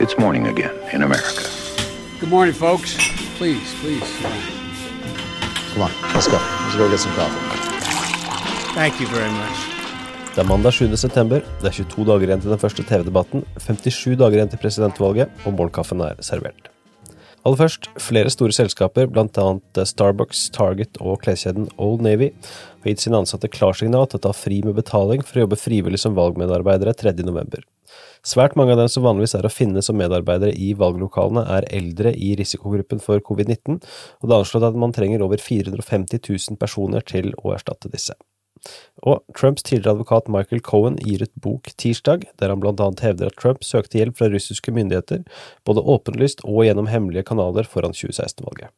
It's morning again in America. Good morning, folks. Please, please. Come on, let's go. Let's go get some coffee. Thank you very much. Det er mandag 7. september, det er 22 dager igjen til den første TV-debatten, 57 dager igjen til presidentvalget, og morgenkaffen er servert. Aller først, flere store selskaper, bl.a. Starbucks, Target og kleskjeden Old Navy, har gitt sine ansatte klarsignal til å ta fri med betaling for å jobbe frivillig som valgmedarbeidere 3.11. Svært mange av dem som vanligvis er å finne som medarbeidere i valglokalene, er eldre i risikogruppen for covid-19, og det er anslått at man trenger over 450 000 personer til å erstatte disse. Og Trumps tidligere advokat Michael Cohen gir ut bok tirsdag, der han blant annet hevder at Trump søkte hjelp fra russiske myndigheter, både åpenlyst og gjennom hemmelige kanaler foran 2016-valget.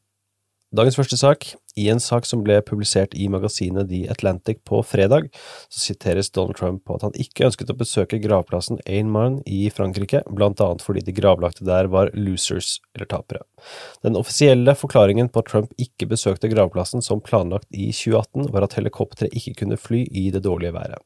Dagens første sak. I en sak som ble publisert i magasinet The Atlantic på fredag, så siteres Donald Trump på at han ikke ønsket å besøke gravplassen Ain i Frankrike, blant annet fordi de gravlagte der var losers, eller tapere. Den offisielle forklaringen på at Trump ikke besøkte gravplassen som planlagt i 2018, var at helikopteret ikke kunne fly i det dårlige været.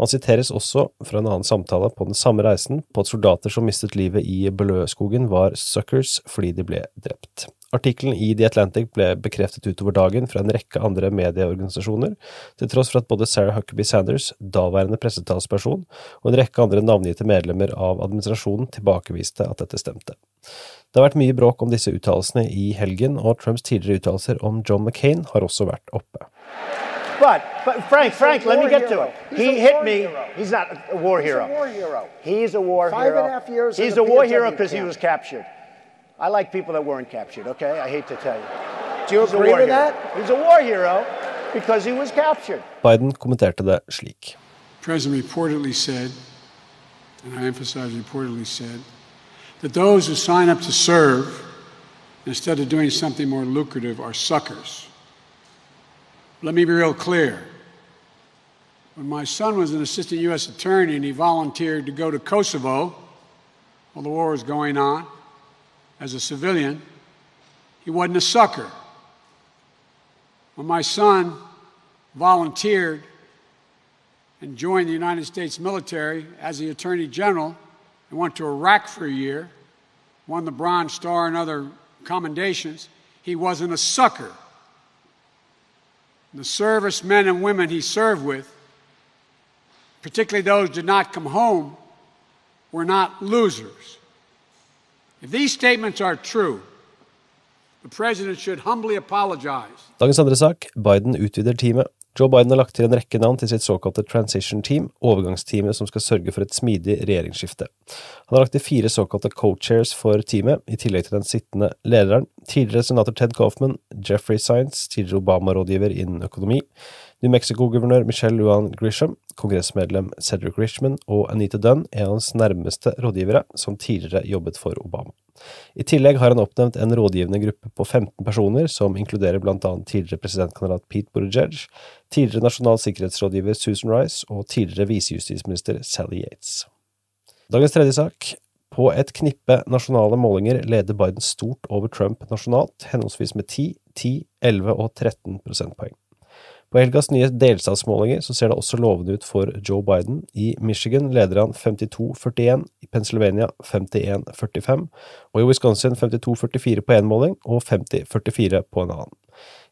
Han siteres også fra en annen samtale på den samme reisen på at soldater som mistet livet i Bløskogen var suckers fordi de ble drept. Artikkelen i The Atlantic ble bekreftet utover dagen fra en rekke andre medieorganisasjoner, til tross for at både Sarah Huckabee Sanders, daværende pressetalsperson, og en rekke andre navngitte medlemmer av administrasjonen tilbakeviste at dette stemte. Det har vært mye bråk om disse uttalelsene i helgen, og Trumps tidligere uttalelser om John McCain har også vært oppe. But, but Frank, Frank, let me get to it. He hit me. He's not a war hero. He's a war hero. He's a war Five hero. and a half years He's a war hero because he was captured. I like people that weren't captured, okay? I hate to tell you. Do you He's a agree war with hero. that? He's a war hero because he was captured. Biden kommenterte det slik. President reportedly said, and I emphasize reportedly said, that those who sign up to serve instead of doing something more lucrative are suckers. Let me be real clear. When my son was an assistant U.S. attorney and he volunteered to go to Kosovo while the war was going on as a civilian, he wasn't a sucker. When my son volunteered and joined the United States military as the Attorney General and went to Iraq for a year, won the Bronze Star and other commendations, he wasn't a sucker. The servicemen and women he served with, particularly those who did not come home, were not losers. Dagens andre sak, Biden utvider teamet. Joe Biden har lagt til en rekke navn til sitt såkalte transition team, overgangsteamet som skal sørge for et smidig regjeringsskifte. Han har lagt til fire såkalte co-chairs for teamet, i tillegg til den sittende lederen, tidligere senator Ted Kaufman, Jeffrey Science, tidligere Obama-rådgiver innen økonomi, New Mexico-guvernør Michelle Luan Grisham, kongressmedlem Cedric Richmond og Anita Dunn er hans nærmeste rådgivere, som tidligere jobbet for Obama. I tillegg har han oppnevnt en rådgivende gruppe på 15 personer, som inkluderer blant annet tidligere presidentkandidat Pete Buttigieg, tidligere nasjonal sikkerhetsrådgiver Susan Rice og tidligere visejustisminister Sally Yates. Dagens tredje sak. På et knippe nasjonale målinger leder Biden stort over Trump nasjonalt, henholdsvis med 10, 10, 11 og 13 prosentpoeng. På helgas nye delstatsmålinger så ser det også lovende ut for Joe Biden. I Michigan leder han 52-41, i Pennsylvania 51-45, og i Wisconsin 52-44 på én måling og 50-44 på en annen.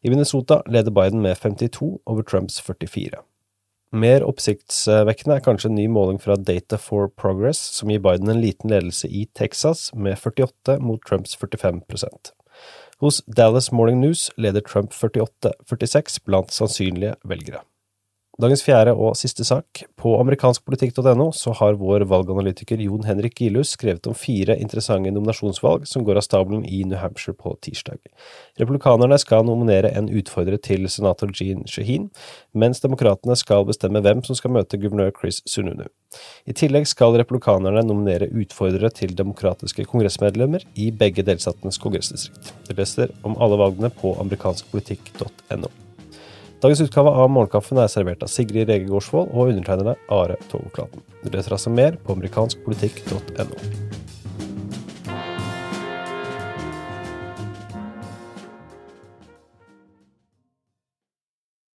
I Minnesota leder Biden med 52 over Trumps 44. Mer oppsiktsvekkende er kanskje en ny måling fra Data for Progress, som gir Biden en liten ledelse i Texas, med 48 mot Trumps 45 Hos Dallas Morning News leder Trump 48-46 blant sannsynlige velgere. Dagens fjerde og siste sak. På amerikanskpolitikk.no så har vår valganalytiker Jon Henrik Gilhus skrevet om fire interessante nominasjonsvalg som går av stabelen i New Hampshire på tirsdag. Republikanerne skal nominere en utfordrer til senator Gene Shaheen, mens demokratene skal bestemme hvem som skal møte guvernør Chris Sununu. I tillegg skal republikanerne nominere utfordrere til demokratiske kongressmedlemmer i begge delstatenes kongressdistrikt. Du leser om alle valgene på amerikanskpolitikk.no. Dagens utgave av Morgenkaffen er servert av Sigrid Rege Gårdsvold og undertegnede Are Togklaten. Du leser altså mer på amerikanskpolitikk.no.